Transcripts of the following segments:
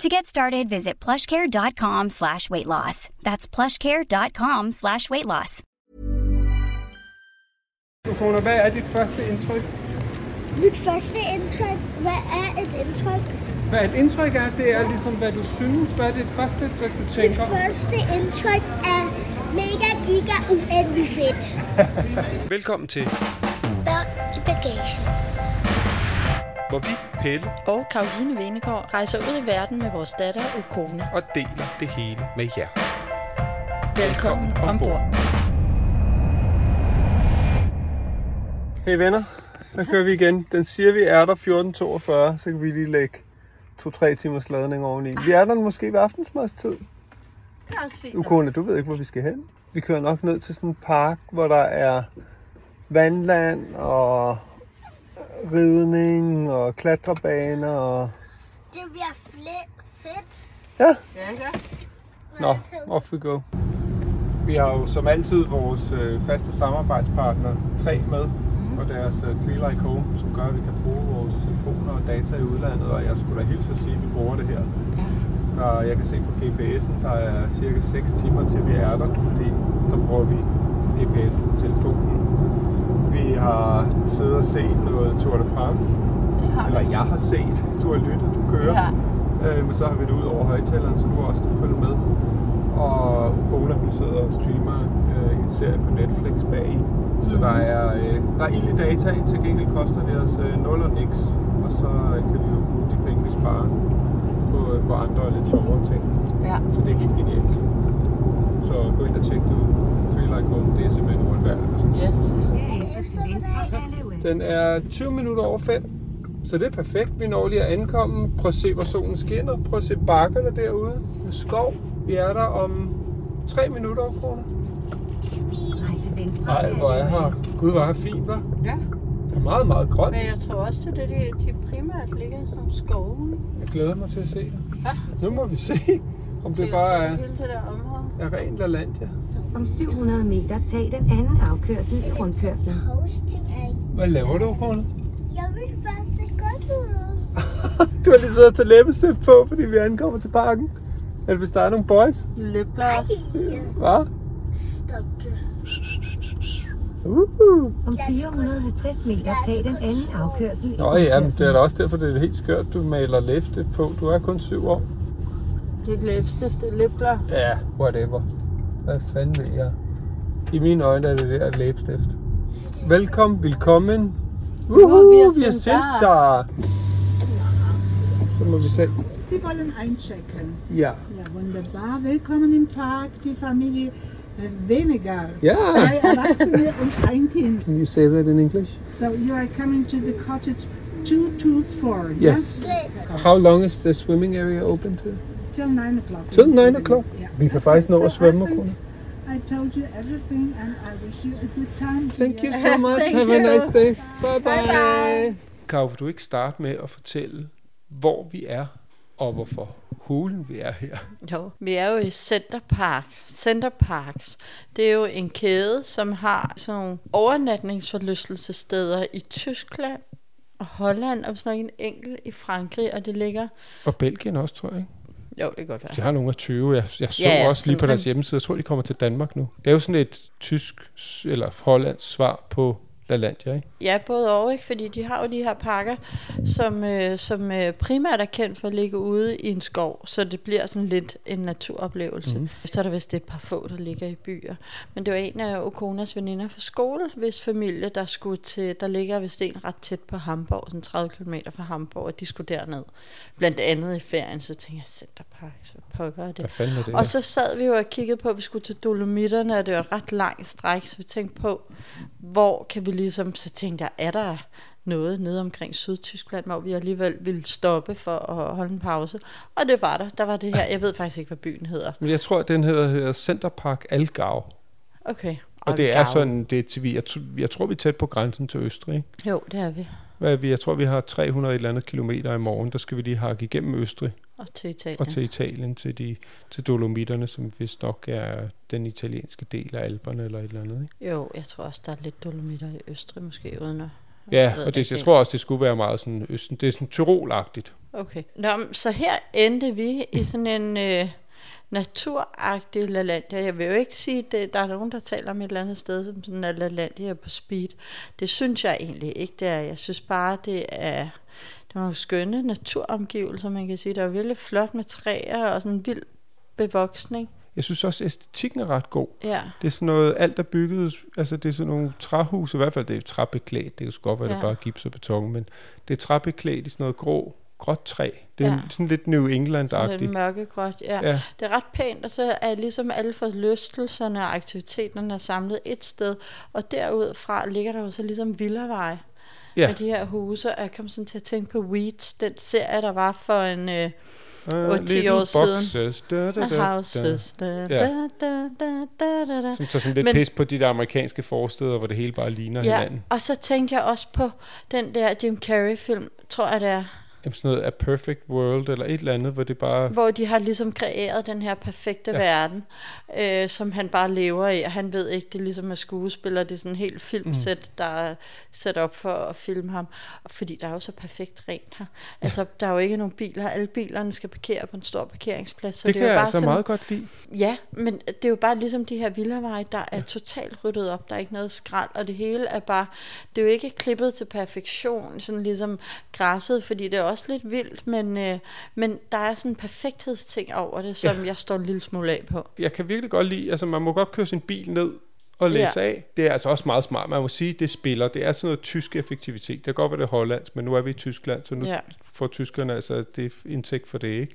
To get started, visit plushcare.com slash weight loss. That's plushcare.com slash weight loss. Kona, hvad er dit første indtryk? Mit første indtryk, hvad er et indtryk? Hvad et indtryk er, det er ligesom, hvad du synes. Hvad er det første, hvad du Mit tænker? første indtryk er mega giga uendelig fedt. Velkommen til, Børn i bagagen. Hvor vi, Pelle, og Karoline Venegård rejser ud i verden med vores datter Ukone. og deler det hele med jer. Velkommen ombord. Hey venner, så kører vi igen. Den siger, vi er der 14.42, så kan vi lige lægge 2-3 timers ladning oveni. Vi er der måske ved aftensmadstid. Det er også fint. Ukone, du ved ikke, hvor vi skal hen. Vi kører nok ned til sådan en park, hvor der er vandland og ridning og klatrebaner og... Det bliver fle- fedt. Ja, Ja, ja. Nå, off we go. Vi har jo som altid vores øh, faste samarbejdspartner 3 med, og deres øh, Three Like Home, som gør, at vi kan bruge vores telefoner og data i udlandet, og jeg skulle da hilse at sige, at vi bruger det her. Der, jeg kan se på GPS'en, der er cirka 6 timer til vi er der, fordi der bruger vi GPS'en på telefonen. Vi har siddet og set noget Tour de France, Det har eller vi. jeg har set, du har lyttet, du kører. Ja. Øh, men så har vi det ud over højtaleren, så du også kan følge med. Og Cola, hun sidder og streamer øh, en serie på Netflix bag Så der er, øh, der er ild i dataen, til gengæld koster det os øh, 0 og niks. Og så øh, kan vi jo bruge de penge, vi sparer på, øh, på andre og lidt sjovere ting. Ja. Så det er helt genialt. Så gå ind og tjek det ud. Feel like home, det er simpelthen uundværligt. Yes. Den er 20 minutter over 5, så det er perfekt. Vi når lige at ankomme. Prøv at se, hvor solen skinner. Prøv at se bakkerne derude med skov. Vi er der om 3 minutter, kroner. Nej, hvor er her. Gud, hvor er her fint, hva'? Ja. Det er meget, meget grønt. Men jeg tror også, det er det, de, de primært ligger i sådan nogle skove. Jeg glæder mig til at se det. Ja. Nu må vi se, om det bare er, er rent LaLandia. Om 700 meter tag den anden afkørsel i rundkørslen. Til. Hvad laver du, kroner? Jeg vil bare se godt ud. Du har lige siddet og taget læbestift på, fordi vi ankommer til parken. Eller hvis der er nogle boys. Lipgloss. Hvad? Stop det. Uh. Om 450 meter tag den anden afkørsel Nå ja, men det er da også derfor, det er helt skørt, du maler læbestift på. Du er kun syv år. Det er et læbestift, det er lipgloss. Ja, whatever. Hvad fanden ved jeg? I mine øjne er det der et læbestift. Velkommen, velkommen. Uhu, vi er vi sind sendt der. Så må vi se. Sie wollen einchecken. Ja. Ja, wunderbar. Willkommen im Park, die Familie Venegar. Ja. Zwei Erwachsene und ein Kind. Can you say that in English? So you are coming to the cottage 224, Yes. How long is the swimming area open to? Till 9 o'clock. Till 9 o'clock? Yeah. Vi kan faktisk nå at svømme, I. I told you everything and I wish you a good time. Thank you so much. Thank Have a you. nice day. Bye bye. Karo, vil du ikke starte med at fortælle, hvor vi er, og hvorfor hulen vi er her? Jo, vi er jo i Center Park. Center Parks, det er jo en kæde, som har sådan nogle overnatningsforlystelsessteder i Tyskland og Holland, og sådan en enkelt i Frankrig, og det ligger... Og Belgien også, tror jeg. Ikke? Jo, det kan godt være. De har nogle af 20. Jeg, jeg så Ja, ja, også lige på deres hjemmeside. Jeg tror, de kommer til Danmark nu. Det er jo sådan et tysk eller hollandsk svar på LaLandia, ikke? Ja, både og, ikke? Fordi de har jo de her parker, som, øh, som øh, primært er kendt for at ligge ude i en skov, så det bliver sådan lidt en naturoplevelse. Mm. Så er der vist et par få, der ligger i byer. Men det var en af Okonas veninder fra skole, hvis familie, der skulle til, der ligger vist en ret tæt på Hamburg, sådan 30 km fra Hamburg, og de skulle derned. Blandt andet i ferien, så tænkte jeg, Centerpark, så pokker er det. Hvad fanden er det? Og så sad vi jo og kiggede på, at vi skulle til Dolomitterne, og det var et ret langt stræk, så vi tænkte på, hvor kan vi ligesom, så tænkte jeg, er der noget nede omkring Sydtyskland, hvor vi alligevel ville stoppe for at holde en pause. Og det var der. Der var det her. Jeg ved faktisk ikke, hvad byen hedder. Men jeg tror, den hedder, hedder Centerpark Algau. Okay. Og det er sådan, det er til, vi- jeg, jeg tror, vi er tæt på grænsen til Østrig. Jo, det er vi. Hvad vi? Jeg tror, vi har 300 et eller andet kilometer i morgen. Der skal vi lige hakke igennem Østrig Og til Italien. og til Italien, til, de, til Dolomitterne, som vist nok er den italienske del af Alperne eller et eller andet. Ikke? Jo, jeg tror også, der er lidt dolomitter i Østrig måske, uden at... Ja, og det, jeg tror også, det skulle være meget sådan østen. Det er sådan Tyrol-agtigt. Okay. Nå, så her endte vi i sådan en øh, naturagtig LaLandia. Jeg vil jo ikke sige, at der er nogen, der taler om et eller andet sted, som sådan er LaLandia på speed. Det synes jeg egentlig ikke, det er. Jeg synes bare, det er, det er nogle skønne naturomgivelser, man kan sige. Der er virkelig flot med træer og sådan en vild bevoksning. Jeg synes også, at æstetikken er ret god. Ja, Det er sådan noget, alt er bygget, altså det er sådan nogle træhuse, i hvert fald det er træbeklædt, det kan så godt være, ja. det er bare gips og beton, men det er træbeklædt i sådan noget grå, gråt træ. Det er Ja. sådan lidt New England-agtigt. lidt mørkegråt. Ja. Ja, Det er ret pænt, og så er ligesom alle forlystelserne og aktiviteterne er samlet et sted, og derudfra ligger der jo så ligesom Villavej ja. med de her huse, og jeg kom sådan til at tænke på Weeds, den serie, der var for en øh, Uh, 8-10 år siden. Boxes, da, da, da, A Houses. Da, Ja. da, da, da, da, da, da. Som tager sådan lidt Men, pis på de der amerikanske forsteder, hvor det hele bare ligner Ja, hinanden. og så tænkte jeg også på den der Jim Carrey-film, tror jeg det er, Jamen sådan noget A Perfect World, eller et eller andet, hvor det bare... hvor de har ligesom kreeret den her perfekte ja. Ja. verden, øh, som han bare lever i, og han ved ikke, det ligesom er skuespiller, det er sådan en helt filmsæt, mm. der er sat op for at filme ham, fordi der er jo så perfekt rent her. Altså, der er jo ikke nogen biler, alle bilerne skal parkere på en stor parkeringsplads, så det, det, kan er jo jeg bare altså sådan, meget godt lide. Ja, men det er jo bare ligesom de her villaveje, der er totalt ryddet op, der er ikke noget skrald, og det hele er bare, det er jo ikke klippet til perfektion, sådan ligesom græsset, fordi det er også lidt vildt, men, øh, men der er sådan en perfekthedsting over det, som ja. jeg står en lille smule af på. Jeg kan virkelig godt lide, altså man må godt køre sin bil ned og læse Ja. af. Det er altså også meget smart. Man må sige, det spiller. Det er sådan noget tysk effektivitet. Det kan godt være, det er hollandsk, men nu er vi i Tyskland, så nu Ja. får tyskerne altså det er indtægt for det, ikke?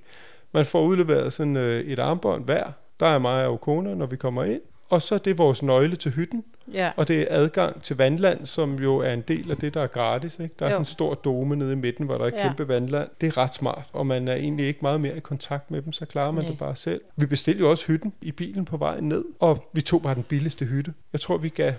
Man får udleveret sådan øh, et armbånd hver. Der er mig og kone, når vi kommer ind. Og så er det vores nøgle til hytten, Ja, og det er adgang til vandland, som jo er en del af det, der er gratis. Ikke? Der er Jo. sådan en stor dome nede i midten, hvor der er ja. kæmpe vandland. Det er ret smart, og man er egentlig ikke meget mere i kontakt med dem, så klarer man Nej. det bare selv. Vi bestilte jo også hytten i bilen på vejen ned, og vi tog bare den billigste hytte. Jeg tror, vi gav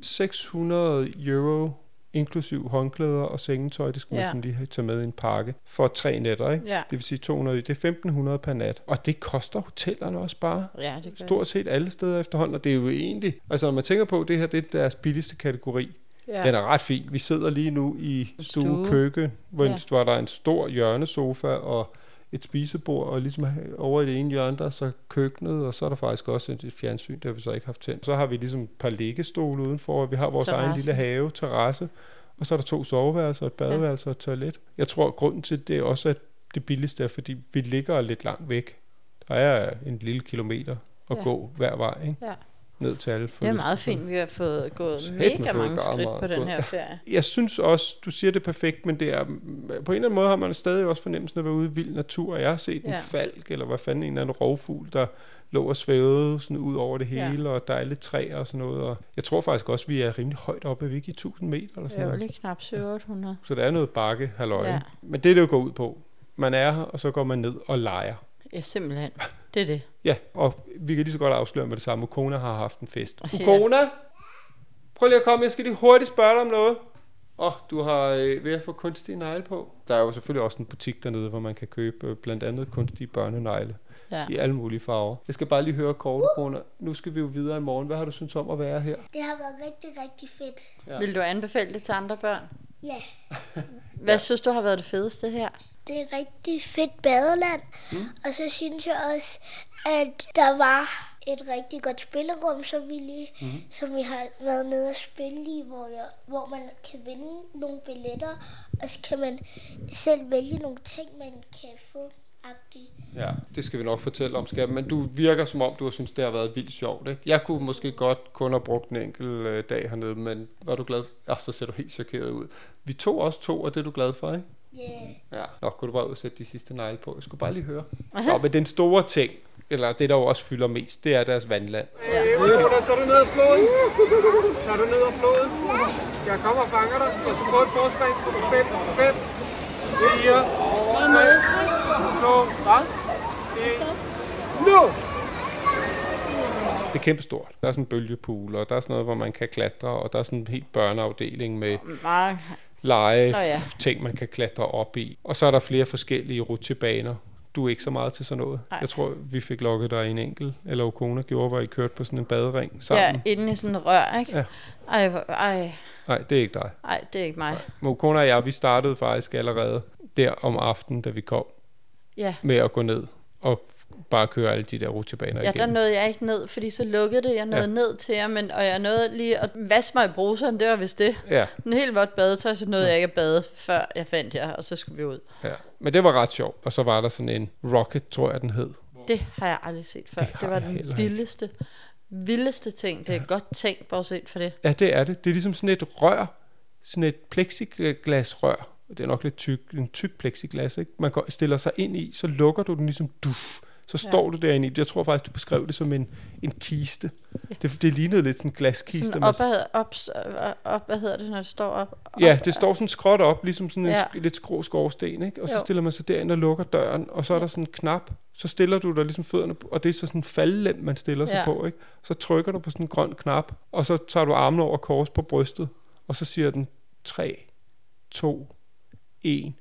600 euro inklusiv håndklæder og sengetøj, det skal man Ja. sådan lige tage med i en pakke, for tre nætter, ikke? Ja. Det vil sige 200, det er 1500 per nat. Og det koster hotellerne også bare. ja det gør Stort set alle steder efterhånden, og det er jo egentlig, altså når man tænker på, det her det er deres billigste kategori. ja. Den er ret fin. Vi sidder lige nu i Stue. stue køkken, hvor, Ja. hvor der er en stor hjørnesofa og et spisebord, og ligesom over i det ene hjørne, der er så køkkenet, og så er der faktisk også et fjernsyn, det har vi så ikke haft tændt. Så har vi ligesom et par liggestole udenfor, og vi har vores Terrasse. egen lille have, terrasse, og så er der to soveværelser, et badeværelse og et toilet. Jeg tror, at grunden til det er også, at det billigste er, fordi vi ligger lidt langt væk. Der er en lille kilometer at Ja. ja. gå hver vej, ikke? Ja. Ned til alle Det er meget fint, vi har fået gået Sæt mega mange skridt på den her ferie. Jeg synes også, du siger det er perfekt, men det er, på en eller anden måde har man stadig også fornemmelsen af at være ude i vild natur. Jeg har set en Ja. falk, eller hvad fanden, en eller anden rovfugl, der lå og svævede sådan ud over det Ja. hele, og der er lidt træer og sådan noget. Og jeg tror faktisk også, vi er rimelig højt oppe, er vi ikke i 1000 meter eller sådan Det er jo noget. lige knap 700. Så der er noget bakke, halløj. Ja. Ja. Men det, det jo går ud på, man er her, og så går man ned og leger. Ja, simpelthen. Det er det. Ja, og vi kan lige så godt afsløre med det samme. Ukona har haft en fest. Ja. Ukona, prøv lige at komme. Jeg skal lige hurtigt spørge dig om noget. Åh, oh, du har øh, ved at få kunstige negle på. Der er jo selvfølgelig også en butik dernede, hvor man kan købe øh, blandt andet kunstige børnenegle Ja. i alle mulige farver. Jeg skal bare lige høre kort, Ukona. Nu skal vi jo videre i morgen. Hvad har du synes om at være her? Det har været rigtig, rigtig fedt. Ja. Vil du anbefale det til andre børn? Ja, Hvad synes du har været det fedeste her? det er et rigtig fedt badeland. Mm. Og så synes jeg også, at der var et rigtig godt spillerum, så vi lige, mm. som vi har været nede og spille i, hvor, jeg, hvor man kan vinde nogle billetter, og så kan man selv vælge nogle ting, man kan få. -agtigt. Ja, det skal vi nok fortælle om, skal Men du virker som om, du har synes, det har været vildt sjovt. Ikke? Jeg kunne måske godt kun have brugt en enkelt øh, dag hernede, men var du glad? Ja, så ser du helt chokeret ud. Vi tog også to, og det er du glad for, ikke? Yeah. Ja, nok kunne du bare ud og sætte de sidste negle på. Jeg skulle bare lige høre. Nå, men den store ting, eller det der jo også fylder mest, det er deres vandland. Ja. Tager du ned af floden? Tager du ned af floden? Jeg kommer og fanger dig. Jeg skal få et på 5, 5, 4, 3, 2, hvad? 1. Nu! Det er kæmpestort. Der er sådan en bølgepool, og der er sådan noget, hvor man kan klatre, og der er sådan en helt børneafdeling med lege, Nå ja. ting, man kan klatre op i. Og så er der flere forskellige rutsjebaner. Du er ikke så meget til sådan noget. Nej. Jeg tror, vi fik lukket dig i en enkelt, eller Okona gjorde, hvor I kørte på sådan en badering Ja, sammen. inde i sådan en rør, ikke? Ja. Ej, ej, Nej, det er ikke dig. ej, det er ikke mig. Okona og jeg, vi startede faktisk allerede der om aftenen, da vi kom, Ja. med at gå ned og bare køre alle de der rutsjebaner Ja, der igennem. nåede jeg ikke ned, fordi så lukkede det. Jeg nåede Ja. ja. ned til jer, men, og jeg nåede lige at vaske mig i bruseren, det var vist det. Ja, En helt vådt badetøj, så nåede jeg ikke at bade, før jeg fandt jer, og så skulle vi ud. ja. Men det var ret sjovt. Og så var der sådan en rocket, tror jeg, den hed. Det har jeg aldrig set før. Det Det, var den vildeste, vildeste ting. Det er godt tænkt, bortset for det. Ja, det er det. Det er ligesom sådan et rør, sådan et plexiglasrør. Det er nok lidt tyk, en tyk plexiglas, ikke? Man går, stiller sig ind i, så lukker du den ligesom duf. Så står Ja. du derinde. Jeg tror faktisk, du beskrev det som en, en kiste. Det, det lignede lidt sådan en glaskiste. Sådan man- op, ad, op, op, op, hvad hedder det, når det står op? op Ja, det står sådan skråt op, ligesom sådan en Ja. ja. lidt skrå skorsten, ikke? Og så Jo. stiller man sig derind og lukker døren, og så er der sådan en knap. Så stiller du dig ligesom fødderne på, og det er så sådan en faldlem, man stiller sig Ja. på, ikke? Så trykker du på sådan en grøn knap, og så tager du armen over kors på brystet, og så siger den 3, 2, 1.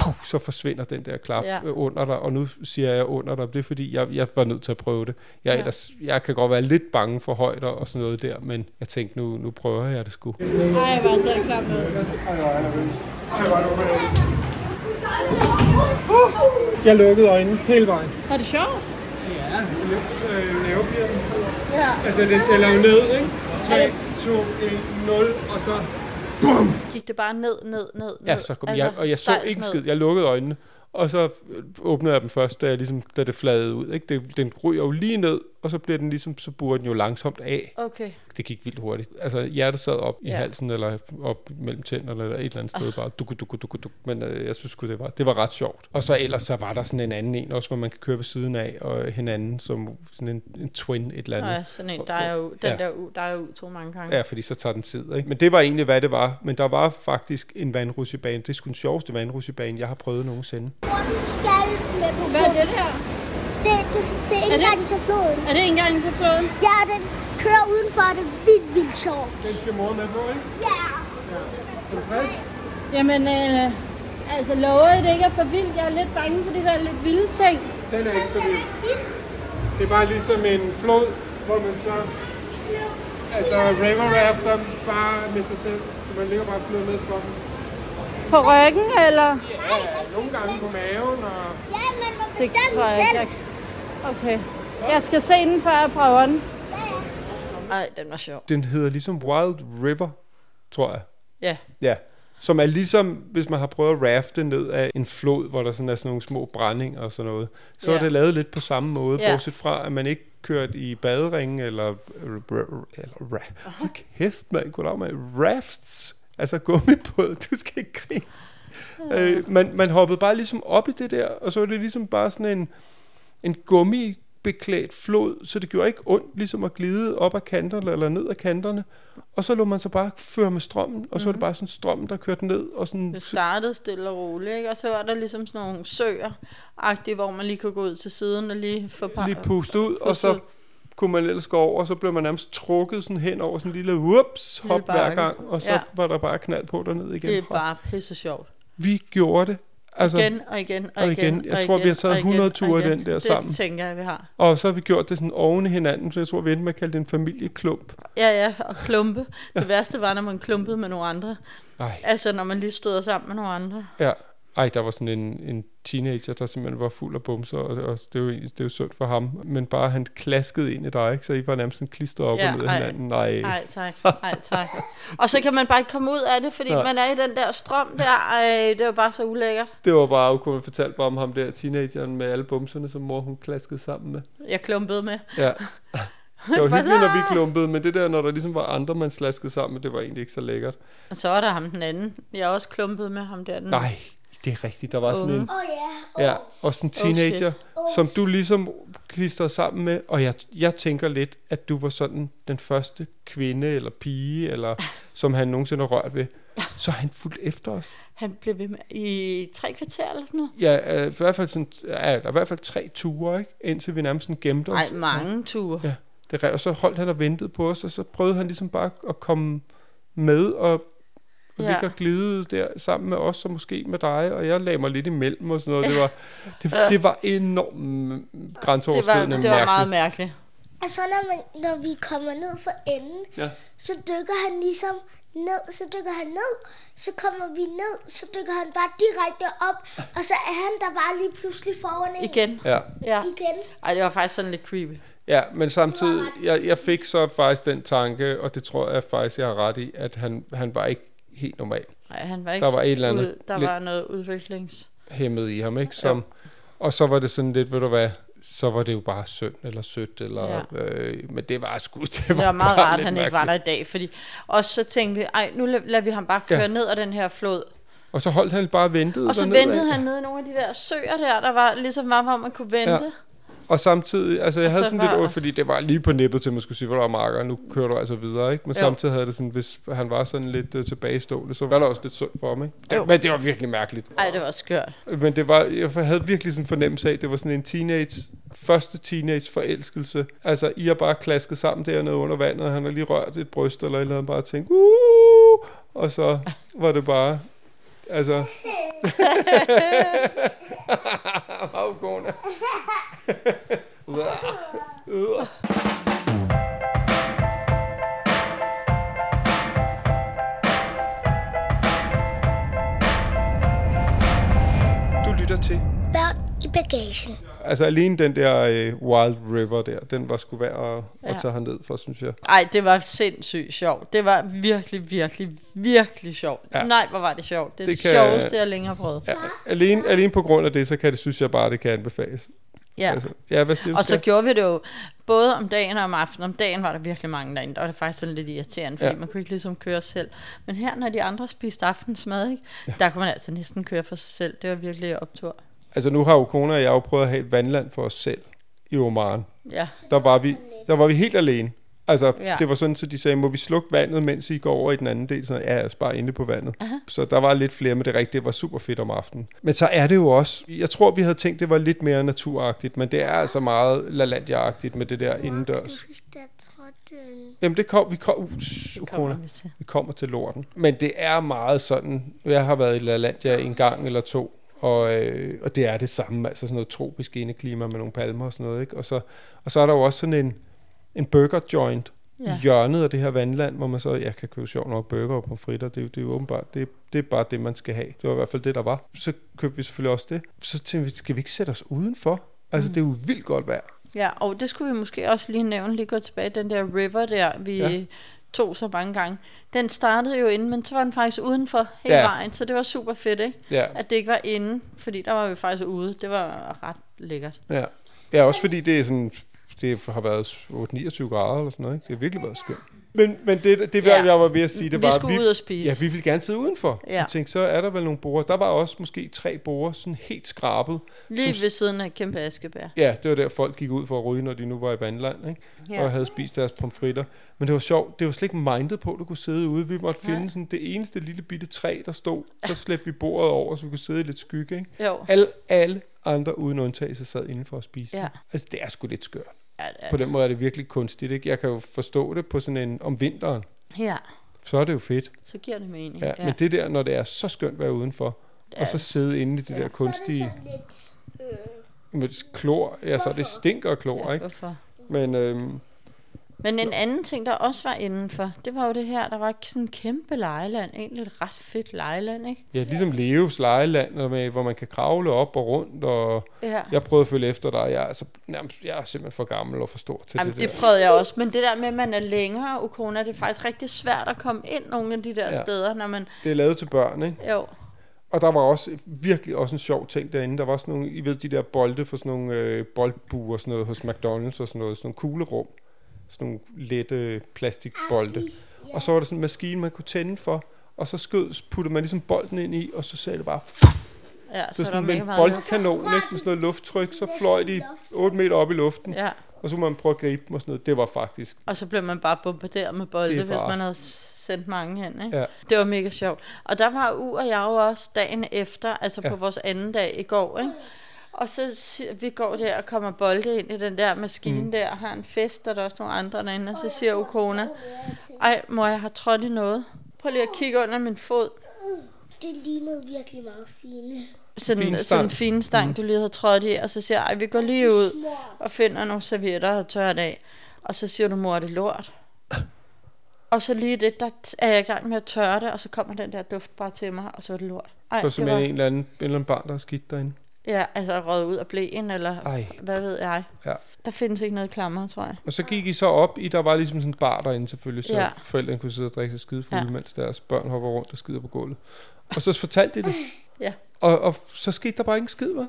Puh, så forsvinder den der klap Ja. ja. under dig, og nu siger jeg under dig, det er fordi, jeg, jeg var nødt til at prøve det. Jeg, Ja. ellers, jeg kan godt være lidt bange for højder og sådan noget der, men jeg tænkte, nu, nu prøver jeg det sgu. Nej, hvor ser det klart ud. Jeg lukkede øjnene hele vejen. Var det sjovt? Ja, lidt øh, nervepirrende. Ja. Altså lidt, eller ned, ikke? 3, 2, 1, 0, og så... Gik det bare ned, ned, ned, Ja, ned? så kom jeg, og jeg så ikke skid. Jeg lukkede øjnene, og så øh, åbnede jeg dem først, da, jeg ligesom, da det fladede ud. Ikke? Det, den ryger jo lige ned, og så bliver den ligesom, så burer den jo langsomt af. Okay. Det gik vildt hurtigt. Altså hjertet sad op i Ja. halsen, eller op mellem tænderne, eller et eller andet sted bare. Duk, duk, duk, duk. Men øh, jeg synes det var, det var ret sjovt. Og så ellers så var der sådan en anden en også, hvor man kan køre ved siden af, og hinanden som sådan en, en twin et eller Nå andet. ja, sådan en, der er jo, den Ja. der, der er jo to mange gange. Ja, fordi så tager den tid. Ikke? Men det var egentlig, hvad det var. Men der var faktisk en vandrutsjebane. Det er sgu den sjoveste vandrutsjebane, jeg har prøvet nogensinde. Hvor den skal med på Hvad er det her? Det, det, det er det- indgangen til floden. Er det indgangen til floden? Ja, den kører udenfor, og det er vildt, vildt sjovt. Den skal mor med på, ikke? Ja. Er du frisk? Jamen, øh, altså lover jeg, det ikke er for vildt. Jeg er lidt bange for de der lidt vilde ting. Den er ikke så vild. Det er bare ligesom en flod, hvor man så... Altså river rafter bare med sig selv. Så man ligger bare og flyder med i skoven. På ryggen, eller? Ja, nogle gange på maven og... Ja, man må Det bestemme selv. ikke. jeg- Okay. Jeg skal se den, før jeg prøver den. Ej, den var sjov. Den hedder ligesom Wild River, tror jeg. Ja. Ja. Som er ligesom, hvis man har prøvet at rafte ned af en flod, hvor der sådan er sådan nogle små brændinger og sådan noget. Så Ja. er det lavet lidt på samme måde, Ja. bortset fra, at man ikke kørt i baderingen eller... eller ra- Hold kæft, man. Goddag, man. Rafts. Altså gummibåd. Du skal ikke grine. Øh, man, man hoppede bare ligesom op i det der, og så var det ligesom bare sådan en, en gummibeklædt flod, så det gjorde ikke ondt ligesom at glide op ad kanterne eller ned ad kanterne. Og så lå man så bare føre med strømmen, og så var det bare sådan strømmen, der kørte ned. Og sådan, Det startede stille og roligt, ikke? Og så var der ligesom sådan nogle søer, hvor man lige kunne gå ud til siden og lige få par... lige puste ud, og så kunne man ellers gå over, og så blev man nærmest trukket sådan hen over sådan en lille whoops, hop hver gang, og så Ja. var der bare knald på derned igen. Det er bare pisse sjovt. Vi gjorde det. Altså, igen og igen og, og igen. igen. Jeg og tror, vi har igen, taget og igen, 100 og ture igen. den der det sammen. Det tænker jeg, vi har. Og så har vi gjort det sådan oven i hinanden, så jeg tror, vi endte med at kalde det en familieklump. Ja, ja, og klumpe. Det værste var, når man klumpede med nogle andre. Ej, Altså, når man lige stod sammen med nogle andre. ja. Ej, der var sådan en, en teenager, der simpelthen var fuld af bumser, og, og det, er jo, egentlig- det er jo synd for ham. Men bare han klaskede ind i dig, ikke? så I var nærmest sådan klistret op Ja, og ned af hinanden. Nej. Nej, tak. Nej, tak. Og så kan man bare ikke komme ud af det, fordi Nej. man er i den der strøm der. Ej, det var bare så ulækkert. Det var bare, kunne man fortælle bare om ham der teenageren med alle bumserne, som mor hun klaskede sammen med. Jeg klumpede med. Ja. Det var hyggeligt, når vi klumpede, men det der, når der ligesom var andre, man slaskede sammen med, det var egentlig ikke så lækkert. Og så var der ham den anden. Jeg også klumpet med ham der. Den. Nej, det er rigtigt. Der var sådan en, Åh oh, ja. og sådan en teenager, Oh, som du ligesom klistrede sammen med, og jeg, jeg tænker lidt, at du var sådan den første kvinde eller pige, eller som han nogensinde har rørt ved. Så han fulgte efter os. Han blev ved med i tre kvarter eller sådan noget. Ja, øh, i hvert fald sådan, ja, der er i hvert fald tre ture, ikke? Indtil vi nærmest sådan gemte os. Nej, mange ture. Ja. det og så holdt han og ventede på os, og så prøvede han ligesom bare at komme med og, og Ja. ligge og glide der sammen med os, og måske med dig, og jeg lagde mig lidt imellem og sådan noget. Det var, det, det var enormt Det var, grænseoverskridende det var meget mærkeligt. Og så når, man, når vi kommer ned for enden, Ja. så dykker han ligesom ned, så dykker han ned, så kommer vi ned, så dykker han bare direkte op, og så er han der bare lige pludselig foran en. Igen. Ja. Ja. Igen. Ej, det var faktisk sådan lidt creepy. Ja, men samtidig, jeg, jeg fik så faktisk den tanke, og det tror jeg faktisk, jeg har ret i, at han, han var ikke helt normal Nej, han var ikke Der var et eller andet Ud, der var noget udviklings... hæmmet i ham, ikke? Som, og så var det sådan lidt, ved du hvad, så var det jo bare synd eller sødt, eller, ja. øh, men det var sgu, det var, Det var meget rart, at han ikke var der i dag, fordi... Og så tænkte vi, ej, nu la- lader vi ham bare køre Ja. ned ad den her flod. Og så holdt han bare og ventede Og så ventede han nede i nogle af de der søer der, der var ligesom var, hvor man kunne vente. Ja. Og samtidig, altså jeg Og havde så sådan lidt ondt, fordi det var lige på nippet til, at man skulle sige, hvor der var marker, nu kører du altså videre, ikke? Men Jo. samtidig havde det sådan, hvis han var sådan lidt uh, tilbagestående, så var der også lidt synd for ham, ikke? Jo. Det, men det var virkelig mærkeligt. Ej, det var skørt. Men det var, jeg havde virkelig sådan en fornemmelse af, at det var sådan en teenage, første teenage forelskelse. Altså, I har bare klasket sammen dernede under vandet, og han har lige rørt et bryst eller et eller andet, bare tænkt, uh, og så var det bare, altså... Afgående. Du lytter til Børn i bagagen. Altså alene den der øh, Wild River der, den var sgu værd at, ja. At tage herned for, synes jeg. Ej, det var sindssygt sjovt. Det var virkelig, virkelig, virkelig sjovt. Ja. Nej, hvor var det sjovt. Det er Det det, kan- sjoveste, jeg længere har prøvet. Ja, alene, alene på grund af det, så kan det, synes jeg bare, det kan anbefales. Ja. Altså, ja, hvad siger du? Og så Skat? gjorde vi det jo både om dagen og om aftenen. Om dagen var der virkelig mange derinde. Der var det faktisk sådan lidt irriterende, fordi ja. man kunne ikke ligesom køre selv. Men her, når de andre spiste aftensmad, ikke? Ja. der kunne man altså næsten køre for sig selv. Det var virkelig optur. Altså nu har jo kone og jeg jo prøvet at have et vandland for os selv i Oman. Ja, Der var vi, der var vi helt alene. Altså, ja. Det var sådan, så de sagde, må vi slukke vandet, mens I går over i den anden del? Så ja, altså bare inde på vandet. Aha. Så der var lidt flere, men det rigtigt, det var super fedt om aftenen. Men så er det jo også, jeg tror, vi havde tænkt, det var lidt mere naturagtigt, men det er altså meget LaLandia-agtigt med det der indendørs. En... Jamen det kom, vi kom, uh, shh, kommer vi til. vi kommer til lorten. Men det er meget sådan, jeg har været i LaLandia en gang eller to, og, øh, og det er det samme, altså sådan noget tropisk indeklima med nogle palmer og sådan noget, ikke? Og så, og så er der jo også sådan en, en burger joint ja. i hjørnet af det her vandland, hvor man så, jeg kan købe sjovt nok burger og pomfritter, det, er det er jo åbenbart, det, det er bare det, man skal have. Det var i hvert fald det, der var. Så købte vi selvfølgelig også det. Så tænkte vi, skal vi ikke sætte os udenfor? Altså, mm. det er jo vildt godt vejr. Ja, og det skulle vi måske også lige nævne, lige gå tilbage, den der river der, vi Ja. Tog så mange gange. Den startede jo inde, men så var den faktisk udenfor hele ja. vejen, så det var super fedt, ikke? Ja, At det ikke var inde, fordi der var vi faktisk ude. Det var ret lækkert. ja. ja også fordi det er sådan, det har været 8-29 grader eller sådan noget, ikke? Det har virkelig været skønt. Men, men det, det ja. Ja. jeg var ved at sige, det vi var, skulle ud og spise. Ja, vi ville gerne sidde udenfor. Ja. Ja. Jeg tænkte, så er der vel nogle borer. Der var også måske tre borer, sådan helt skrabet. Lige som- ved siden af kæmpe askebær. Ja, det var der, folk gik ud for at ryge, når de nu var i vandland, ikke? Ja. Ja. og havde spist deres pomfritter. Men det var sjovt, det var slet ikke mindet på, at du kunne sidde ude. Vi måtte finde Nej. sådan det eneste lille bitte træ, der stod. Så slæbte vi bordet over, så vi kunne sidde i lidt skygge. Ikke? Jo. Alle, alle andre uden undtagelse sad indenfor at spise. Ja. Altså, det er sgu lidt skørt. Ja, det er- På den måde er det virkelig kunstigt. Ikke? Jeg kan jo forstå det på sådan en om vinteren. ja, Så er det jo fedt. så giver det mening. Ja, ja. Men det der, når det er så skønt at være udenfor, og så sidde inde i det Ja. der kunstige Så er det sådan lidt... Øh, med klor. Ja, så det stinker klor, ja, ikke? hvorfor? Men øhm, Men en anden ting, der også var indenfor, det var jo det her, der var sådan en kæmpe lejeland. Egentlig et ret fedt lejeland, ikke? ja, ligesom Leos lejeland, med, hvor man kan kravle op og rundt, og Ja. jeg prøvede at følge efter dig. Jeg er, altså, nærmest, jeg er simpelthen for gammel og for stor til Jamen, det, det der. prøvede jeg også. Men det der med, at man er længere, Ukona, det er faktisk rigtig svært at komme ind nogle af de der Ja. steder, når man... Det er lavet til børn, ikke? Jo, Og der var også virkelig også en sjov ting derinde. Der var også nogle, I ved, de der bolde for sådan nogle øh, boldbuer og sådan noget hos McDonald's og sådan noget. Sådan nogle kuglerum. Sådan nogle lette plastikbolde. Og så var der sådan en maskine, man kunne tænde for. Og så skød, puttede man ligesom bolden ind i, og så sagde det bare... ja, Så så, sådan med en boldkanon, ikke? Med sådan noget lufttryk, så fløj de 8 meter op i luften. Ja, Og så må man prøve at gribe dem og sådan noget. Det var faktisk... og så blev man bare bombarderet med bolde, er hvis bare- man havde sendt mange hen, ikke? Ja. Det var mega sjovt. Og der var U og jeg jo også dagen efter, altså Ja. på vores anden dag i går, ikke? Og så siger, vi går der og kommer bolde ind i den der maskine mm. der, og har en fest, og der er også nogle andre derinde, og så siger Ukona, ej, mor, jeg har trådt i noget. Prøv lige at kigge under min fod. Det lignede virkelig meget fine. Sådan, Fin sådan en fin stang, mm. du lige havde trådt i, og så siger jeg, ej, vi går lige ud og finder nogle servietter og tørret af. Og så siger du, mor, er det lort? og så lige det, der er jeg i gang med at tørre det, og så kommer den der duft bare til mig, og så er det lort. Ej, Så det simpelthen var, en eller anden, en eller anden barn, der er skidt derinde. Ja, altså røget ud af blæen, eller Ej. hvad ved jeg. Ja. Der findes ikke noget klammer, tror jeg. Og så gik I så op i, der var ligesom sådan en bar derinde selvfølgelig, så Ja. forældrene kunne sidde og drikke sig skidefulde, Ja. mens deres børn hopper rundt og skider på gulvet. Og så fortalte de det. Ja. Og, og så skete der bare ingen skid, hva'?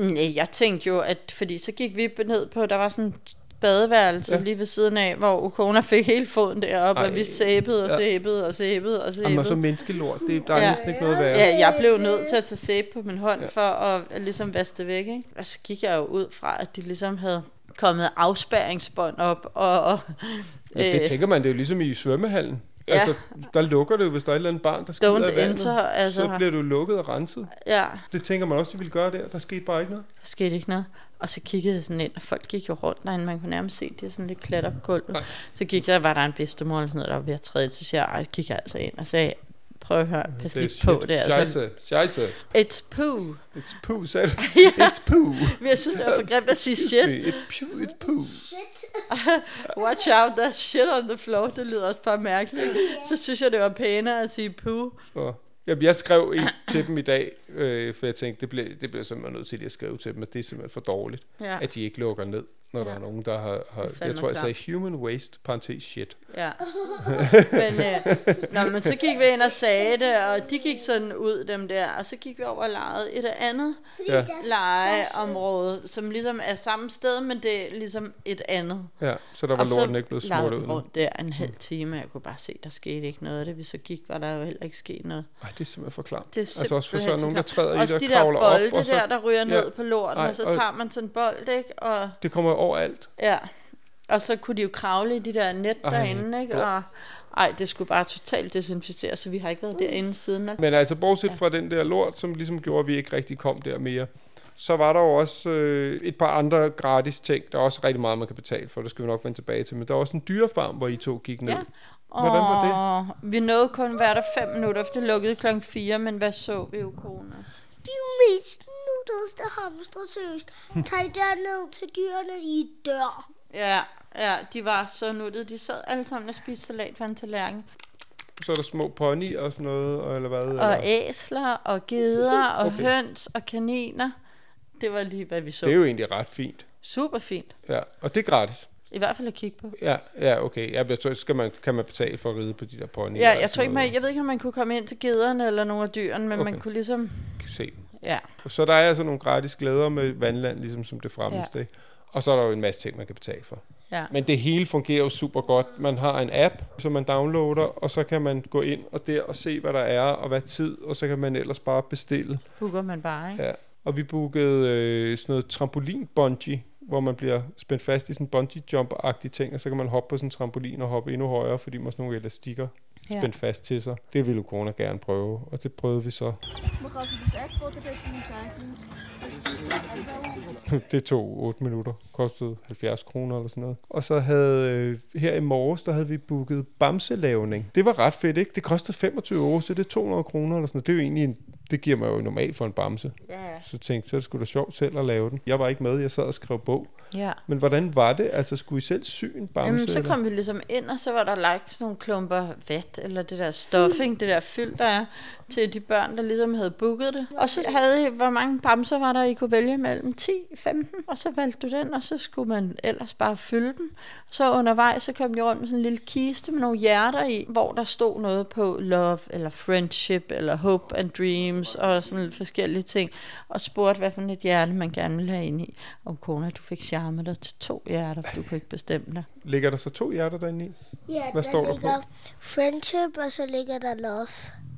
Nej, jeg tænkte jo, at fordi så gik vi ned på, der var sådan badeværelse ja. Lige ved siden af, hvor Ukona fik hele foden deroppe, og Ej. vi sæbede og sæbede og sæbede og Jamen, og så sæbede. menneskelort, det, der er Ja. næsten ikke noget værre. Ja, jeg blev nødt til at tage sæbe på min hånd ja. For at, ligesom vaske det væk. Ikke? Og så gik jeg jo ud fra, at de ligesom havde kommet afspærringsbånd op. Og, og, Ja, det tænker man, det er jo ligesom i svømmehallen. Ja. Altså, der lukker det jo, hvis der er et eller andet barn, der skider Don't i vandet. enter, altså. Så bliver du lukket og renset. ja, Det tænker man også, de ville gøre der. Der skete bare ikke noget. der skete ikke noget. Og så kiggede jeg sådan ind, og folk gik jo rundt derinde. Man kunne nærmest se, de er sådan lidt klat op på gulvet. Så gik jeg, var der en bedstemor eller sådan noget, der var ved at træde til, så jeg, "Ej, kigger jeg altså ind og sagde, prøv at høre, pas lige på det. Altså, Scheisse, scheisse. it's poo. It's poo, sagde du. It's poo. Men jeg synes, det var for grimt at sige shit. It's poo, it's poo. Watch out, there's shit on the floor. Det lyder også bare mærkeligt. Så synes jeg, det var pænere at sige poo. Og, jamen, jeg skrev i, til dem i dag, øh, for jeg tænkte, det bliver, det bliver simpelthen nødt til at skrive til dem, at det er simpelthen for dårligt, Ja. at de ikke lukker ned, når ja. der er nogen, der har... har jeg tror, jeg sagde human waste, parentes shit. Ja. Men, øh, nå, men så gik vi ind og sagde det, og de gik sådan ud, dem der, og så gik vi over og legede et andet Ja, legeområde, som ligesom er samme sted, men det er ligesom et andet. ja, så der var og lorten ikke blevet smurt ud rundt der en halv time, og jeg kunne bare se, der skete ikke noget af det. Vi så gik, var der jo heller ikke sket noget. Ej, det er simpelthen for klart. Det er altså også for simpelthen så er nogen, der træder i det de og der kravler op, bolde og så, der, der ryger ned Ja. på lorten, Ej, og så og- tager man sådan en bold, ikke? Og, det kommer overalt. ja. og så kunne de jo kravle i de der net Ej, derinde, ikke? Og, ej, det skulle bare totalt desinficeres, så vi har ikke været derinde siden. Men altså, bortset fra den der lort, som ligesom gjorde, at vi ikke rigtig kom der mere, så var der jo også øh, et par andre gratis ting. Der er også rigtig meget, man kan betale for. Det skal vi nok vende tilbage til. Men der er også en dyrefarm, hvor I to gik ned. Ja. Hvordan var det? Vi nåede kun hver der fem minutter, for det lukkede klokken 4, men hvad så vi jo, kone? De mest nuttede hamstre, seriøst. Tag derned til dyrene, de dør. Ja, ja, de var så nuttede. De sad alle sammen og spiste salat fra en tallerken. Så er der små pony og sådan noget, og- eller hvad? Og eller? æsler, og geder, og Okay. høns, og kaniner. Det var lige, hvad vi så. Det er jo egentlig ret fint. Super fint. Ja, og det er gratis. I hvert fald at kigge på. Ja, ja okay. Ja, jeg tror, skal man, kan man betale for at ride på de der ponyer? Ja, og jeg, tror ikke, man, jeg ved ikke, om man kunne komme ind til gederne eller nogle af dyrene, men okay. man kunne ligesom... Se. Ja, Så der er altså nogle gratis glæder med vandland, ligesom som det fremmeste. Ja. Og så er der jo en masse ting, man kan betale for. ja. Men det hele fungerer jo super godt. Man har en app, som man downloader, og så kan man gå ind og der og se, hvad der er, og hvad tid, og så kan man ellers bare bestille. Booker man bare, ikke? Ja. Og vi bookede øh, sådan noget trampolin bungee, hvor man bliver spændt fast i sådan en bungee jump-agtig ting, og så kan man hoppe på sådan en trampolin og hoppe endnu højere, fordi man har sådan nogle elastikker Ja. spændt fast til sig. Det ville corona gerne prøve, og det prøvede vi så. det tog 8 minutter, kostede 70 kroner eller sådan noget. Og så havde, øh, her i morges, der havde vi booket bamselavning. Det var ret fedt, ikke? Det kostede 25 euro, så det er 200 kroner eller sådan noget. Det er jo egentlig en, det giver mig jo normalt for en bamse. Ja, ja. Så tænkte jeg, så det sgu da sjovt selv at lave den. Jeg var ikke med, jeg sad og skrev bog. Ja. Men hvordan var det? Altså, skulle I selv sy en bamse? Jamen, så eller? kom vi ligesom ind, og så var der lagt sådan nogle klumper vat, eller det der stuffing, det der fyld, der er, til de børn, der ligesom havde booket det. Og så havde I, hvor mange bamser var der, I kunne vælge mellem 10, 15, og så valgte du den, og så skulle man ellers bare fylde den. Så undervejs, så kom de rundt med sådan en lille kiste med nogle hjerter i, hvor der stod noget på love, eller friendship, eller hope and dreams, og sådan forskellige ting, og spurgte, hvad for et hjerte man gerne ville have ind i. Og kona, du fik charme dig til to hjerter, for du kunne ikke bestemme dig. Ligger der så to hjerter derinde i? Ja, Hvad der står der ligger friendship, og så ligger der love.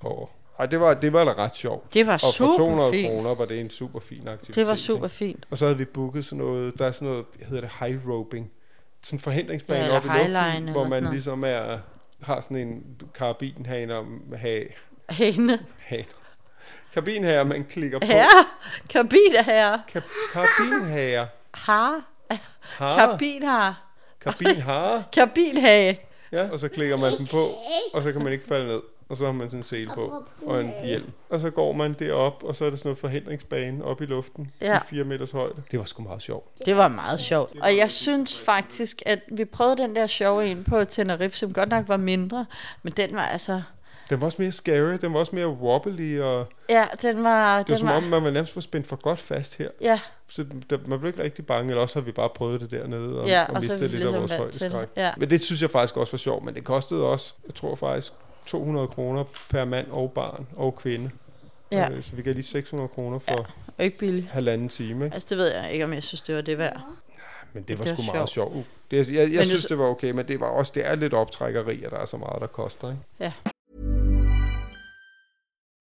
Åh. Oh. Ej, det var, det var da ret sjovt. Det var Og for super 200 fint. kroner var det en super fin aktivitet. Det var ikke? super fint. Og så havde vi booket sådan noget, der er sådan noget, hedder det high roping. Sådan en forhindringsbane Ja, op i luften, hvor man ligesom er, har sådan en karabinhaner, ha, Hende. han, Kabinherre, man klikker på. Herre, kabinherre, Ka- kabinherre. har, Har. kabinhar, Kabinhare. kabinhage. Ja, og så klikker man den på, og så kan man ikke falde ned. Og så har man sådan en sele på og en hjelm. Og så går man derop, og så er der sådan noget forhindringsbane op i luften Ja. i 4 meters højde. Det var sgu meget sjovt. Det var meget sjovt. Og jeg synes faktisk, at vi prøvede den der sjove en på Tenerife, som godt nok var mindre, men den var altså... Den var også mere scary, den var også mere wobbly, og Ja, den var... det var den som var, om, man var nærmest var spændt for godt fast her. Ja, Så der, man blev ikke rigtig bange, eller også har vi bare prøvet det dernede, og, Ja, og, og mistet lidt af ligesom vores til det. højdeskræk. Ja. Men det synes jeg faktisk også var sjovt, men det kostede også, jeg tror faktisk, 200 kroner per mand og barn og kvinde. ja. Øh, så vi gav lige 600 kroner for Og ikke billigt. halvanden time. Ikke? Altså, det ved jeg ikke, om jeg synes, det var det værd. Men det var Det sgu meget sjovt. Det, jeg jeg Men synes, du- det var okay, men det var også det er lidt optrækkeri, at der er så meget, der koster. Ikke?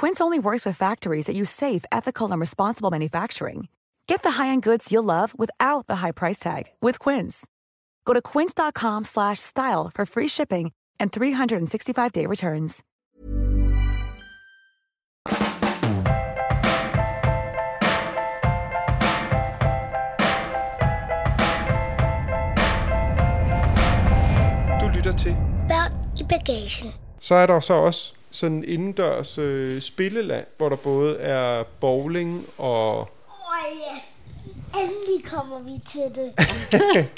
Quince only works with factories that use safe, ethical, and responsible manufacturing. Get the high-end goods you'll love without the high price tag with Quince. Go to quince.com slash style for free shipping and 365-day returns. Du lytter til. Børn i bagagen. Så er der så også sådan en indendørs øh, spilleland, hvor der både er bowling og... Åh ja, endelig kommer vi til det.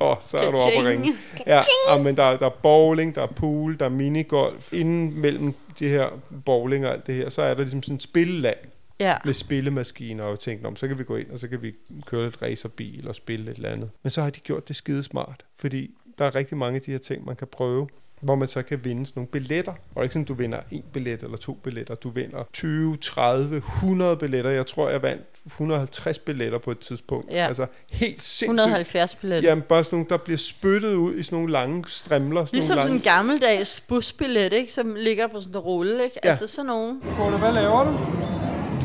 Åh, så er du oppe og ringe. Ja, ah, men der, der er bowling, der er pool, der er minigolf. Inden mellem de her bowling og alt det her, så er der ligesom sådan et spilleland Ja. med spillemaskiner, og tænkt, om så kan vi gå ind, og så kan vi køre lidt racerbil og spille et eller andet. Men så har de gjort det skide smart, fordi der er rigtig mange af de her ting, man kan prøve, hvor man så kan vinde sådan nogle billetter. Og det er ikke sådan, du vinder en billet eller to billetter. Du vinder 20, 30, 100 billetter. Jeg tror, jeg vandt 150 billetter på et tidspunkt. Ja. Altså helt sindssygt. 170 billetter. Jamen bare sådan nogle, der bliver spyttet ud i sådan nogle lange strimler. Sådan Ligesom nogle sådan en lange... gammeldags busbillet, ikke? Som ligger på sådan en rulle, ikke? Ja. Altså sådan nogen. Kåre, hvad laver du?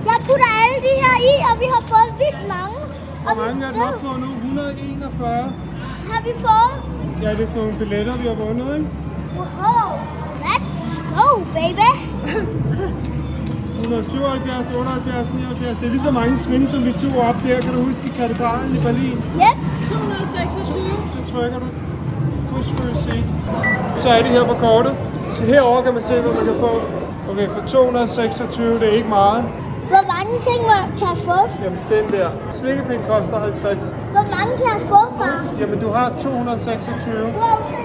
Jeg putter alle de her i, og vi har fået vildt mange. Hvor mange vi er du oppe på nu? 141? har vi fået. Ja, det er sådan nogle billetter, vi har vundet, ikke? Wow, let's go, baby. 177, 78, 79. Det er lige så mange twins, som vi tog op der. Kan du huske i katedralen i Berlin? Yep. 226. Så trykker du. Push for seat. Så er det her på kortet. Så herover kan man se, hvad man kan få. Okay, for 226, det er ikke meget. Hvor mange ting hvor- kan jeg få? Jamen, den der. Slikkepind koster 50. Hvor mange kan jeg få, far? Jamen, du har 226. Wow, se.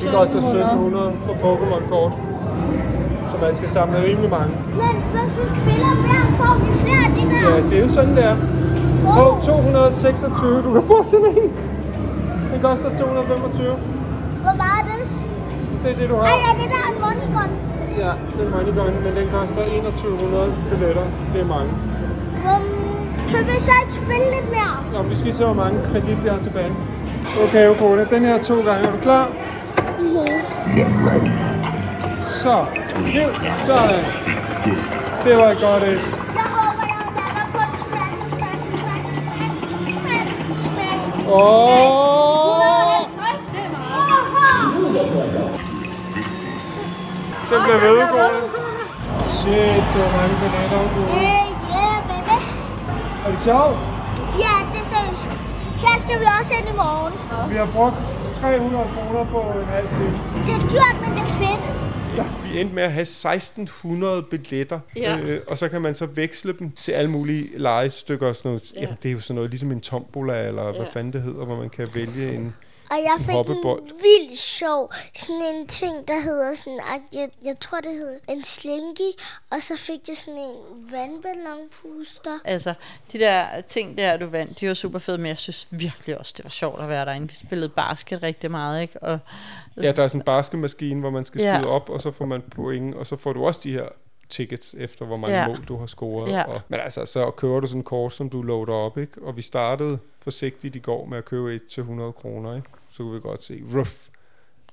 De koster 1700 på Pokémon-kort. Så man skal samle rimelig mange. Men hvis vi spiller mere, får vi flere af de der. Ja, det er jo sådan, det er. Og 226, du kan få sådan en. Den koster 225. Hvor meget er det? Det er det, du har. Ej, er det der en money gun? Ja, det er money gun, men den koster 2100 billetter. Det er mange. Um, kan vi så ikke spille lidt mere? Så vi skal se, hvor mange kredit vi har tilbage. Okay, Okona, den her to gange. Er du klar? Så, hiv, sådan. Det var et godt et. Åh! 150, det meget. Den bliver ved, Okona. Shit, det var mange billetter, Okona. Yeah, yeah, baby. Er det sjovt? Ja, det seriøst. Her skal vi også ind i morgen. Vi har brugt 300 kroner på en halv time. Det er dyrt, men det er fedt. Ja, vi endte med at have 1600 billetter, Ja. øh, og så kan man så veksle dem til alle mulige legestykker og sådan noget. Ja. Ja. Jamen, det er jo sådan noget, ligesom en tombola, eller ja. hvad fanden det hedder, hvor man kan vælge en, Og jeg fik hoppebold. en vildt sjov, sådan en ting, der hedder sådan, at jeg, jeg tror, det hedder en slinky, og så fik jeg sådan en vandballonpuster. Altså, de der ting der, du vandt, de var super fede, men jeg synes virkelig også, det var sjovt at være derinde. Vi spillede basket rigtig meget, ikke? Og, Ja, der er sådan en basketmaskine, hvor man skal Ja. skyde op, og så får man point, og så får du også de her tickets efter, hvor mange Ja. mål du har scoret. Ja. Og, men altså, så kører du sådan en kort, som du loader op, ikke? Og vi startede forsigtigt i går med at købe et til 100 kroner, ikke? Så kunne vi godt se, ruff,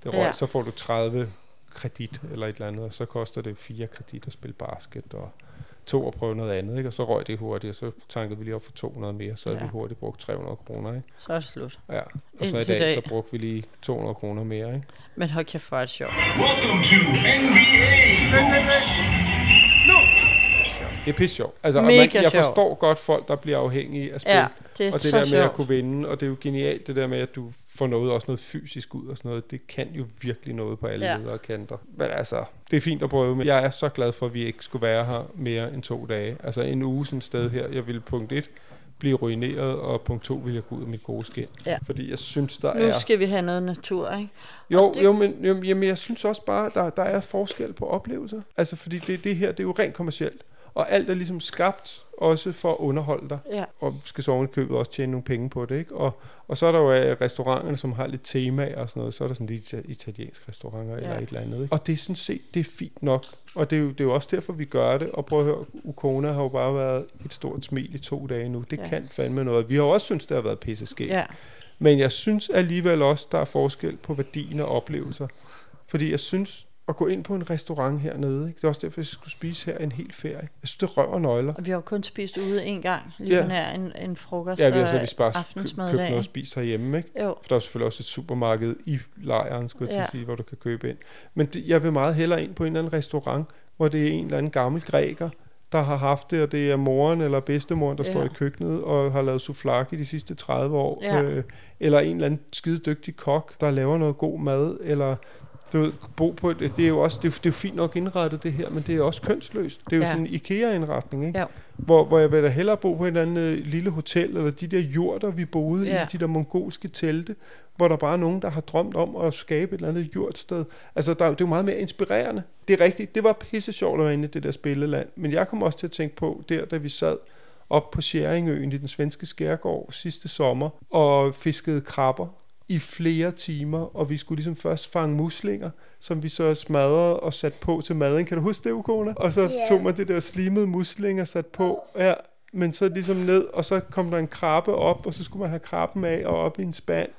det røg, Ja. så får du 30 kredit eller et eller andet, og så koster det 4 kredit at spille basket, og to at prøve noget andet, ikke? Og så røg det hurtigt, og så tankede vi lige op for 200 mere, så ja. Ja. vi hurtigt brugt 300 kroner, ikke? så er det slut. Ja, og så i Indtil dag, dag. så brugte vi lige 200 kroner mere, ikke? Men hold kæft, hvor er det sjovt. Welcome to NBA. Det er pisse sjovt. Altså, Mega man, jeg forstår godt folk, der bliver afhængige af spil. Ja, det er og det der med sjovt. at kunne vinde, og det er jo genialt, det der med, at du får noget, også noget fysisk ud og sådan noget. Det kan jo virkelig noget på alle Ja. ledere og kanter. Men altså, det er fint at prøve, men jeg er så glad for, at vi ikke skulle være her mere end to dage. Altså en uge sådan et sted her, jeg ville punkt 1 blive ruineret, og punkt 2 ville jeg gå ud af mit gode skin. Ja. Fordi jeg synes, der Nu er... skal vi have noget natur, ikke? Jo, det- jo men, jo, jamen, jeg synes også bare, der, der er forskel på oplevelser. Altså, fordi det, det her, det er jo rent kommercielt. Og alt er ligesom skabt også for at underholde dig. Ja. Og skal så købet også tjene nogle penge på det, ikke? Og, og så er der jo øh, restauranterne, som har lidt tema og sådan noget. Så er der sådan lidt ita- italienske restauranter ja. eller et eller andet, ikke? Og det er sådan set, det er fint nok. Og det er, jo, det er jo også derfor, vi gør det. Og prøv at høre, Ukona har jo bare været et stort smil i to dage nu. Det Ja. kan fandme noget. Vi har også synes det har været pisseskægt. Ja. Men jeg synes alligevel også, der er forskel på værdien af oplevelser. Fordi jeg synes, at gå ind på en restaurant hernede, ikke? det er også derfor, jeg skulle spise her en hel ferie. Jeg synes, det røver nøgler. Og vi har jo kun spist ude en gang, lige Ja. nær en, en frokost Ja, vi har så vist bare aftensmad købt noget og spist herhjemme, ikke? Jo. For der er selvfølgelig også et supermarked i lejren, skulle jeg til Ja. at sige, hvor du kan købe ind. Men det, jeg vil meget hellere ind på en eller anden restaurant, hvor det er en eller anden gammel græker, der har haft det, og det er moren eller bedstemoren, der Ja. står i køkkenet og har lavet souflaki de sidste 30 år. Ja. Øh, eller en eller anden skide dygtig kok, der laver noget god mad, eller du bo på et, det er jo også, det er, det er jo fint nok indrettet det her, men det er også kønsløst. Det er jo Ja. sådan en IKEA-indretning, ikke? Ja. Hvor, hvor jeg vil da hellere bo på et eller andet øh, lille hotel, eller de der jurter, vi boede Ja. i, de der mongolske telte, hvor der bare er nogen, der har drømt om at skabe et eller andet jurtsted. Altså, der, er det er jo meget mere inspirerende. Det er rigtigt, det var pisse sjovt at være inde i det der spilleland, men jeg kom også til at tænke på, der da vi sad op på Sjæringøen i den svenske skærgård sidste sommer, og fiskede krabber i flere timer, og vi skulle ligesom først fange muslinger, som vi så smadrede og satte på til maden. Kan du huske det, Ukona? Og så yeah. tog man det der slimede muslinger sat på, ja, men så ligesom ned, og så kom der en krabbe op, og så skulle man have krabben af og op i en spand.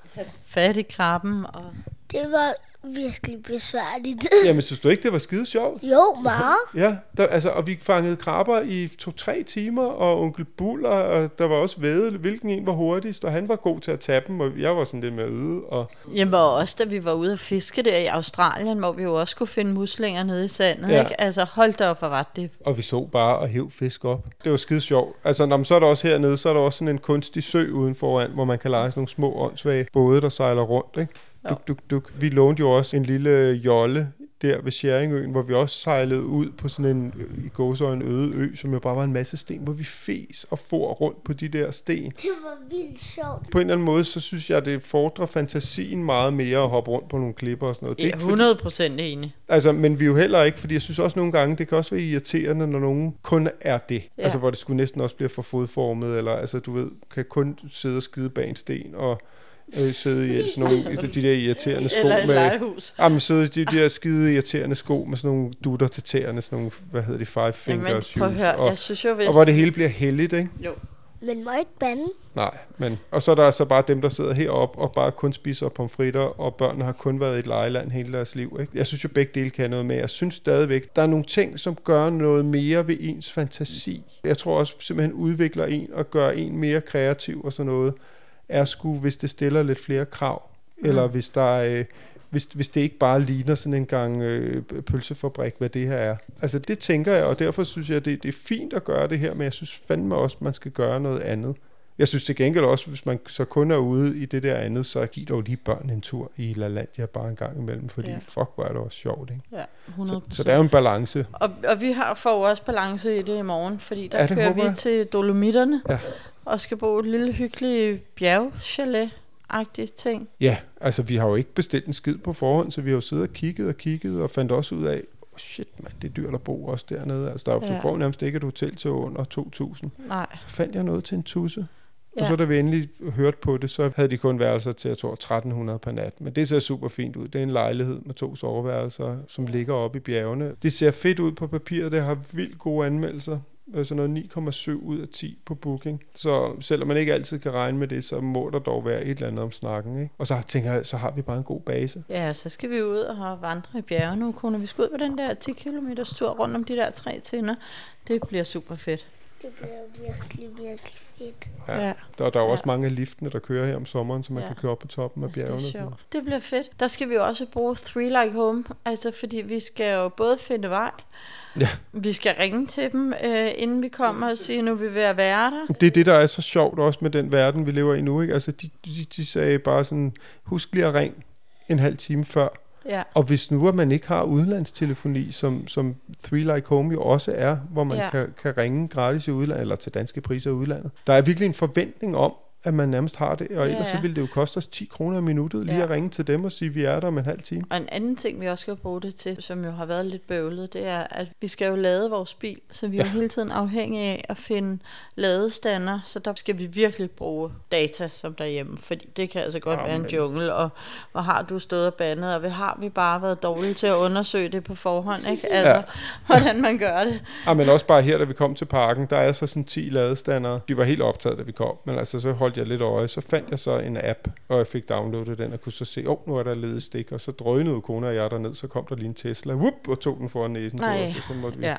Fat i krabben. Og... Det var virkelig besværligt. Jamen, synes du ikke, det var skide sjovt? Jo, meget. Ja, der, altså, og vi fangede krabber i to-tre timer, og onkel Buller, og der var også vædet, hvilken en var hurtigst, og han var god til at tage dem, og jeg var sådan lidt med øde, og Jamen og også da vi var ude at fiske der i Australien, hvor vi jo også kunne finde muslinger nede i sandet, Ja. ikke? Altså hold da op, hvor var det. Og vi så bare og hæv fisk op. Det var skide sjovt. Altså, når man så er der også hernede, så er der også sådan en kunstig sø uden foran, hvor man kan lege sådan nogle små åndssvage både, der sejler rundt, ikke? Duk, duk, duk. Vi lånte jo også en lille jolle der ved Sjæringøen, hvor vi også sejlede ud på sådan en ø- i gåsøjne øde ø, som jo bare var en masse sten, hvor vi fes og for rundt på de der sten. Det var vildt sjovt. På en eller anden måde, så synes jeg, det fordrer fantasien meget mere at hoppe rundt på nogle klipper og sådan noget. Det er er fordi- 100 procent enig. Altså, men vi er jo heller ikke, fordi jeg synes også nogle gange, det kan også være irriterende, når nogen kun er det. Ja. Ja. Altså, hvor det skulle næsten også blive for fodformet, eller altså, du ved, kan kun sidde og skide bag en sten, og øh, sidde i sådan nogle, de der irriterende sko Eller et med... legehus. Jamen, sidde i de, de der skide irriterende sko med sådan nogle dutter til tæerne, sådan nogle, hvad hedder de, five finger Jamen, shoes. prøv høre, og, jeg synes jo, hvis... og hvor det hele bliver heldigt, ikke? Jo. Men må ikke bande. Nej, men... Og så er der altså bare dem, der sidder heroppe og bare kun spiser pomfritter, og børnene har kun været i et lejeland hele deres liv. Ikke? Jeg synes jo, begge dele kan noget med. Jeg synes stadigvæk, der er nogle ting, som gør noget mere ved ens fantasi. Jeg tror også simpelthen udvikler en og gør en mere kreativ og sådan noget, er sgu, hvis det stiller lidt flere krav. Mm. Eller hvis der er... Øh, hvis, hvis det ikke bare ligner sådan en gang øh, pølsefabrik, hvad det her er. Altså det tænker jeg, og derfor synes jeg, det, det er fint at gøre det her, men jeg synes fandme også, man skal gøre noget andet. Jeg synes til gengæld også, hvis man så kun er ude i det der andet, så giv dog lige børn en tur i LaLandia bare en gang imellem, fordi ja. Fuck, hvor er det også sjovt, ikke? Ja, Så, 100 så der er jo en balance. Og, og vi har får også balance i det i morgen, fordi der Ja, kører vi til Dolomitterne Ja. Og skal bo et lille hyggeligt bjergchalet agtige ting. Ja, altså vi har jo ikke bestilt en skid på forhånd, så vi har jo siddet og kigget og kigget og fandt også ud af, oh shit mand, det er dyrt at bo også dernede. Altså der er jo Ja. ja. får nærmest ikke et hotel til under 2.000. Nej. Så fandt jeg noget til en tusse. Ja. Og så da vi endelig hørte på det, så havde de kun værelser til, jeg tror, 1300 per nat. Men det ser super fint ud. Det er en lejlighed med to soveværelser, som ligger oppe i bjergene. Det ser fedt ud på papiret. Det har vildt gode anmeldelser. Øh, Så noget 9,7 ud af 10 på booking. Så selvom man ikke altid kan regne med det, så må der dog være et eller andet om snakken. Ikke? Og så tænker jeg, så har vi bare en god base. Ja, så skal vi ud og vandre i bjerge nu, Kone. Vi skal ud på den der 10 km tur rundt om de der tre tinder. Det bliver super fedt. Det bliver virkelig, virkelig fedt. Ja. Ja. Der, der er jo Ja. også mange af liftene, der kører her om sommeren, så man Ja. kan køre op på toppen af Det bjergene. er og sådan sjovt. Det bliver fedt. Der skal vi jo også bruge Three Like Home, altså fordi vi skal jo både finde vej, Ja. vi skal ringe til dem, øh, inden vi kommer og sige, nu er vi ved at være der. Det er det, der er så sjovt også med den verden, vi lever i nu. Ikke? Altså, de, de, de sagde bare sådan, husk lige at ringe en halv time før. Ja. Og hvis nu, at man ikke har udlandstelefoni, som, som Three Like Home jo også er, hvor man ja. kan, kan ringe gratis i udlandet, eller til danske priser i udlandet. Der er virkelig en forventning om, at man nærmest har det, og ellers Ja. så ville det jo koste os 10 kroner i minuttet lige Ja. at ringe til dem og sige, vi er der om en halv time. Og en anden ting, vi også skal bruge det til, som jo har været lidt bøvlet, det er, at vi skal jo lade vores bil, så vi er jo hele tiden afhængige af at finde ladestander, så der skal vi virkelig bruge data som derhjemme, fordi det kan altså godt være en Amen. jungle, og hvor har du stået og bandet, og hvad har vi bare været dårlige til at undersøge det på forhånd, ikke? Altså, Ja. hvordan man gør det. Ja, men også bare her, da vi kom til parken, der er så sådan 10 ladestandere. De var helt optaget, da vi kom, men altså så holdt jeg lidt øje. Så fandt jeg så en app, og jeg fik downloadet den, og kunne så se, åh, oh, nu er der ledet stik, og så drønede kone og jeg derned, så kom der lige en Tesla, whoop, og tog den foran næsen på Nej. os, og så måtte vi. Ja.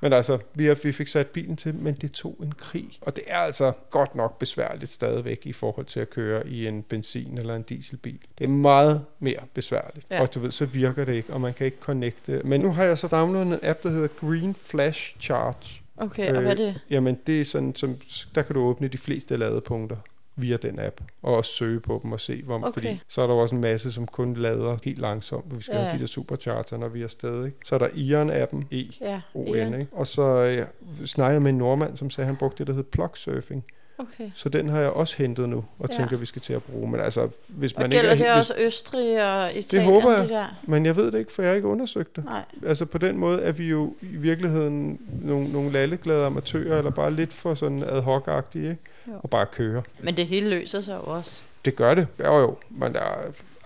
Men altså, vi, har, vi fik sat bilen til, men det tog en krig. Og det er altså godt nok besværligt stadigvæk i forhold til at køre i en benzin- eller en dieselbil. Det er meget mere besværligt. Ja. Og du ved, så virker det ikke, og man kan ikke connecte. Men nu har jeg så downloadet en app, der hedder Green Flash Charge. Okay, og hvad er det? Jamen, det er sådan, som, der kan du åbne de fleste ladepunkter via den app, og også søge på dem og se, hvor, Okay. fordi så er der også en masse, som kun lader helt langsomt, vi skal Ja. have de der supercharger, når vi er afsted. Ikke? Så er der Ion-appen, E, Ja, ON, Ion. ikke? Og så ja, snakkede jeg med en nordmand, som sagde, at han brugte det, der hedder plug surfing. Okay. Så den har jeg også hentet nu, og Ja. tænker, vi skal til at bruge. Men altså, hvis Og man gælder ikke er, det hvis, også Østrig og Italien? det håber jeg, De der? men jeg ved det ikke, for jeg har ikke undersøgt det. Nej. Altså på den måde er vi jo i virkeligheden nogle, nogle lalleglade amatører, eller bare lidt for sådan ad hoc-agtige, ikke? Jo. Og bare køre. Men det hele løser sig jo også. Det gør det, jo jo, men der er,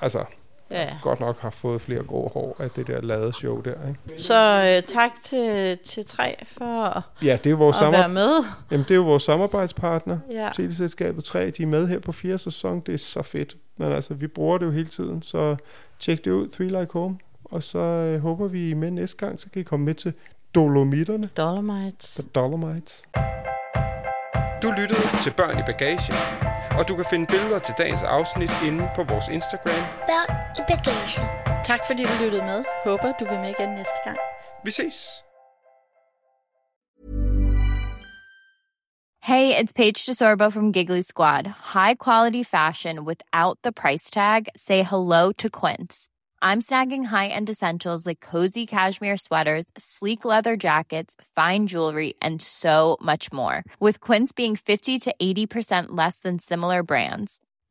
altså, Ja, ja. godt nok har fået flere grå hår af det der lade show der, ikke? Så øh, tak til, til tre for Ja, det er vores, at være samar- med. Jamen, det er jo vores samarbejdspartner. Ja. Teleselskabet 3, de er med her på fjerde sæson. Det er så fedt. Men altså, vi bruger det jo hele tiden, så tjek det ud, Three Like Home. Og så øh, håber vi, I med næste gang, så kan I komme med til Dolomitterne. Dolomites. The Dolomites. Du lyttede til Børn i Bagagen, og du kan finde billeder til dagens afsnit inde på vores Instagram. Børn i bagagen. Tak fordi du lyttede med. Håber du vil med igen næste gang. Vi ses! Hey, it's Paige DeSorbo from Giggly Squad. High quality fashion without the price tag. Say hello to Quince. I'm snagging high-end essentials like cozy cashmere sweaters, sleek leather jackets, fine jewelry, and so much more. With Quince being 50 to 80% less than similar brands.